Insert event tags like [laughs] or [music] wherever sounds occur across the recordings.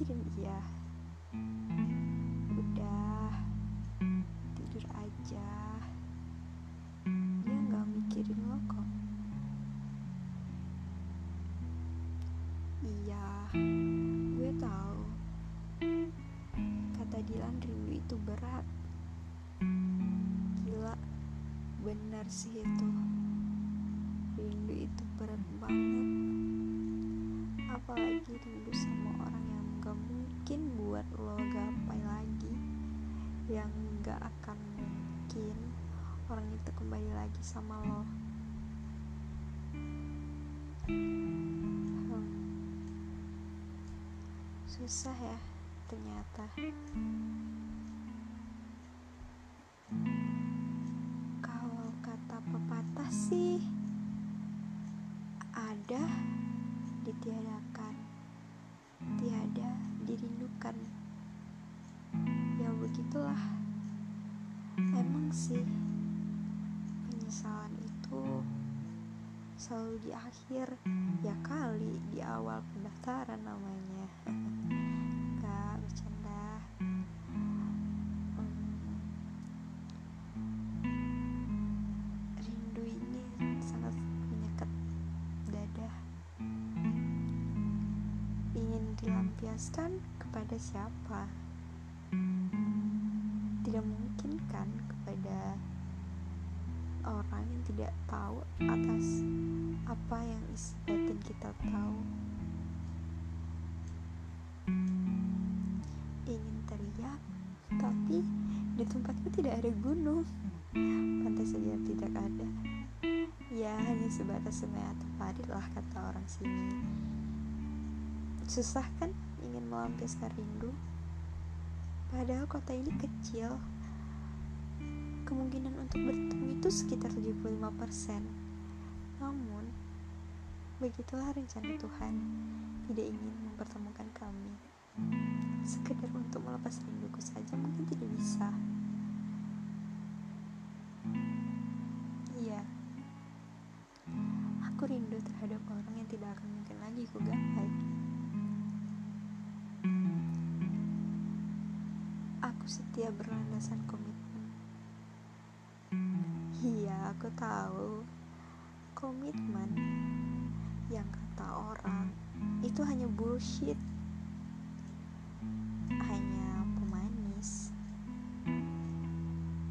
mikirin iya. Udah tidur aja. Dia nggak mikirin lo kok. Iya gue tahu. Kata Dilan rindu itu berat. Gila benar sih itu. Rindu itu berat banget. Apalagi rindu sama orang mungkin buat lo gapai lagi yang gak akan mungkin orang itu kembali lagi sama lo hmm. susah ya ternyata selalu di akhir. Ya kali di awal pendaftaran namanya. Enggak bercanda. Hmm. rindu ini sangat menyekat dada ingin dilampiaskan kepada siapa? Tidak mungkin kan kepada orang yang tidak tahu atas apa yang isi kita tahu? Ingin teriak tapi di tempatku tidak ada gunung. Pantai saja tidak ada. Ya hanya sebatas sungai atau parit lah kata orang sini. Susah kan ingin melampiaskan rindu? Padahal kota ini kecil. Kemungkinan untuk bertemu itu sekitar 75% namun begitulah rencana Tuhan. Tidak ingin mempertemukan kami. Sekedar untuk melepas rinduku saja mungkin tidak bisa. Iya. Aku rindu terhadap orang yang tidak akan mungkin lagi ku gapai aku setia berlandasan komitmen. Iya aku tahu. Komitmen yang kata orang itu hanya bullshit. Hanya pemanis.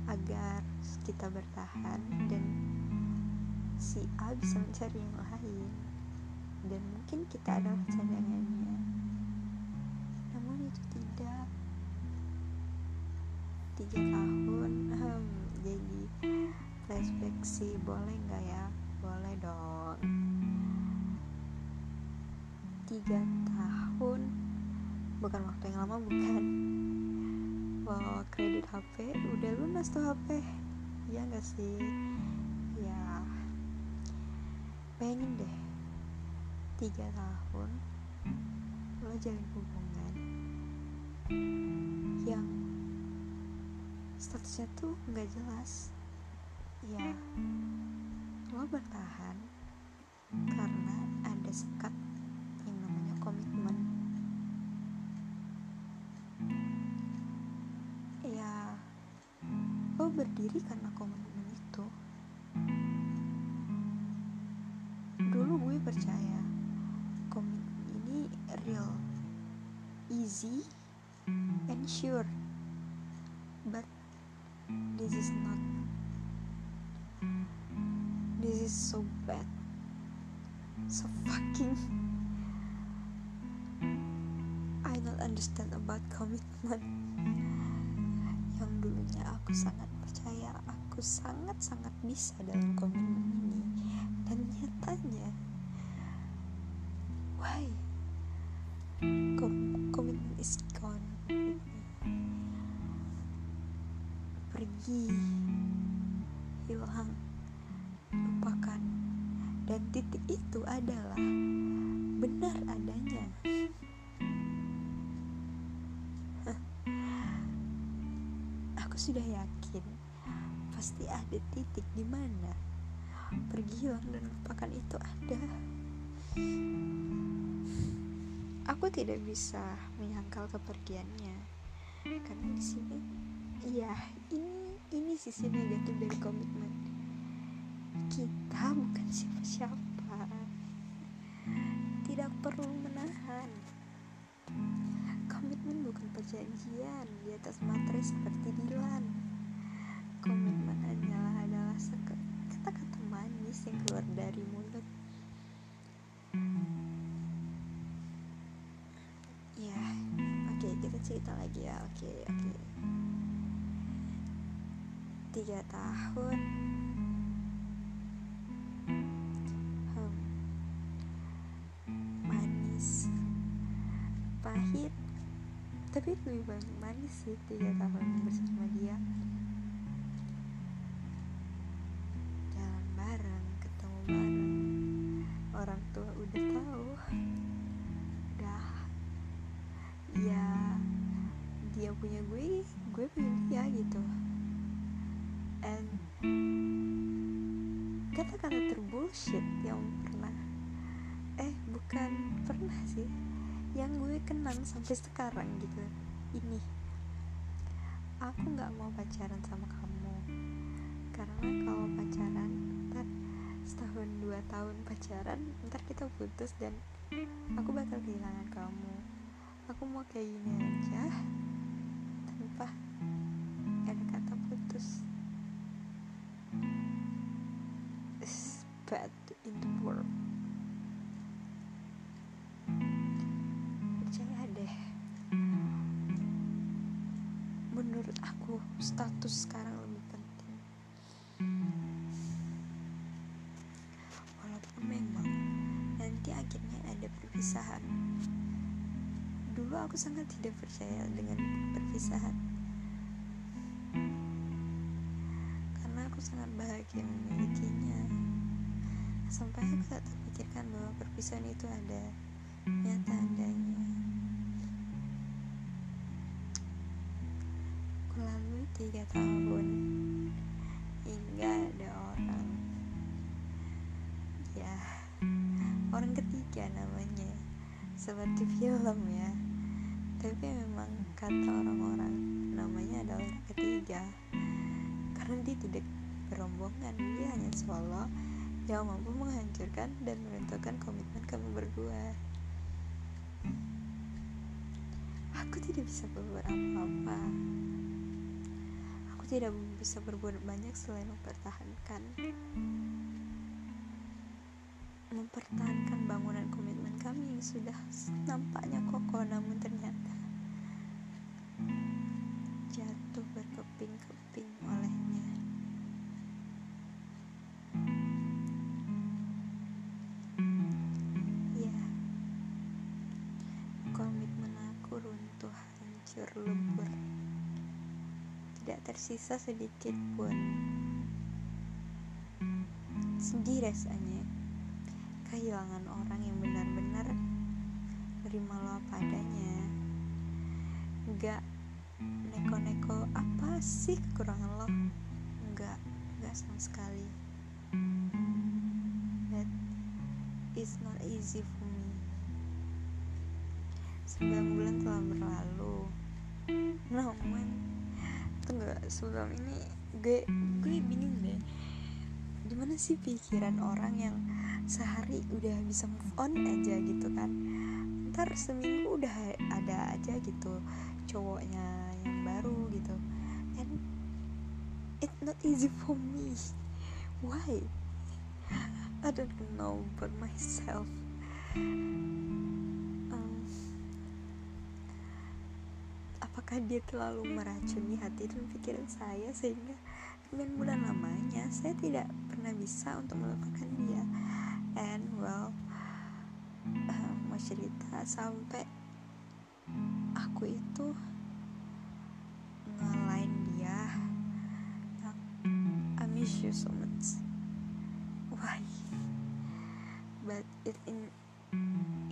Agar kita bertahan dan si A bisa mencari yang lain. Dan mungkin kita adalah cadangannya. Namun itu tidak. Tiga tahun hmm, jadi flashback sih boleh nggak ya lama bukan. Wow kredit HP udah lunas tuh HP ya nggak sih? Ya. Pengen deh tiga tahun lo jalin hubungan yang statusnya tuh nggak jelas. Ya lo bertahan karena ada sekat karena komitmen itu. Dulu gue percaya komitmen ini real easy and sure. But this is not this is so bad so fucking I don't understand about [laughs] commitment yang dulunya aku sangat aku sangat-sangat bisa dalam hmm. komitmen ini dan nyatanya why? Komitmen is gone. Pergi hilang lupakan. Dan titik itu adalah benar adanya. Aku sudah yakin pasti ada titik di mana pergi dan lupakan itu ada. Aku tidak bisa menyangkal kepergiannya. Karena di sini iya ini ini sisi negatif dari komitmen. Kita bukan siapa-siapa. Tidak perlu menahan. Komitmen bukan perjanjian di atas materai seperti Dilan komitmen hanyalah adalah kata-kata manis yang keluar dari mulut. Ya oke okay, kita cerita lagi ya. Oke okay, oke. Okay. tiga tahun. Hmm. manis. Pahit. Tapi lebih manis sih tiga tahun bersama dia orang tua udah tahu. Udah ya dia punya gue gue punya dia gitu. And kata-kata terbullshit yang pernah eh bukan pernah sih yang gue kenang sampai sekarang gitu. Ini. Aku nggak mau pacaran sama kamu. Karena kalau pacaran setahun dua tahun pacaran ntar kita putus dan aku bakal kehilangan kamu. Aku mau kayak gini aja tanpa ada kata putus. It's bad in the world. Menurut aku status sekarang akhirnya ada perpisahan. Dulu aku sangat tidak percaya dengan perpisahan. Karena aku sangat bahagia memilikinya. Sampai aku tak terpikirkan bahwa perpisahan itu ada nyata adanya. Melalui tiga tahun hingga ada orang. Ya ketiga namanya. Seperti film ya. Tapi memang kata orang-orang namanya adalah orang ketiga. Karena dia tidak berombongan dia hanya solo yang mampu menghancurkan dan menentukan komitmen kamu berdua. Aku tidak bisa berbuat apa-apa. Tidak bisa berbuat banyak selain mempertahankan mempertahankan bangunan komitmen kami yang sudah nampaknya kokoh namun ternyata jatuh berkeping-keping olehnya. Ya komitmen aku runtuh hancur lebur tidak tersisa sedikit pun. Sedih rasanya kehilangan orang yang benar-benar menerima lo apa adanya. Neko-neko apa sih kekurangan lo? Enggak, enggak sama sekali. That is not easy for me. Sembilan bulan telah berlalu. Namun tuh nggak sebelum ini gue gue bingung deh gimana sih pikiran orang yang sehari udah bisa move on aja gitu kan? Ntar seminggu udah ada aja gitu cowoknya yang baru gitu. And it not easy for me. Why? I don't know about myself. Apakah dia terlalu meracuni hati dan pikiran saya sehingga dengan bulan lamanya saya tidak pernah bisa untuk melupakan dia. And well uh, mau cerita sampai aku itu ngalahin dia. I miss you so much. Why? But it in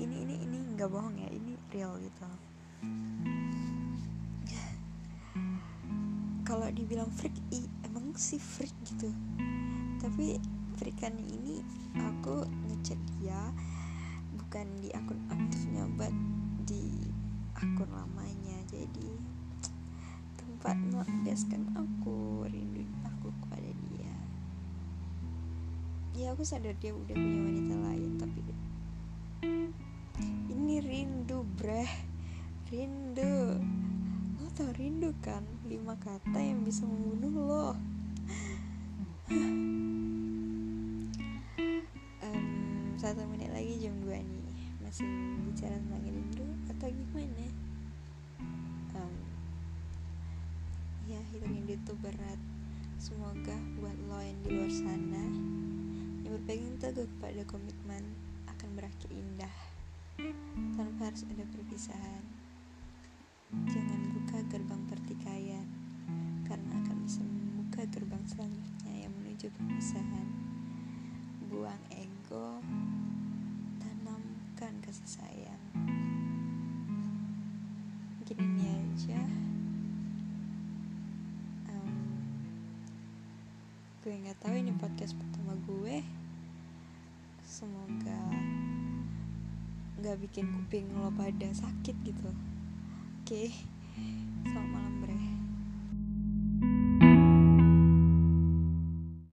ini ini ini nggak bohong ya ini real gitu. Kalau dibilang freak i sih freak gitu. Tapi freakan ini aku ngechat dia bukan di akun aktifnya but di akun lamanya. Jadi tempat melampiaskan aku rindu aku kepada dia. Ya aku sadar dia udah punya wanita lain tapi ini rindu breh rindu. Lo tau rindu kan? Lima kata yang bisa membunuh lo um, satu menit lagi jam 2 nih. Masih bicara tentang rindu atau gimana? Um, ya hidup rindu itu berat. Semoga buat lo yang di luar sana yang berpegang teguh kepada komitmen akan berakhir indah tanpa harus ada perpisahan. Jangan buka gerbang pertikaian karena akan bisa membuka gerbang selanjutnya menuju perpisahan buang ego tanamkan kasih sayang mungkin ini aja. Um, gue nggak tahu ini podcast pertama gue. Semoga nggak bikin kuping lo pada sakit gitu. Oke okay. selamat malam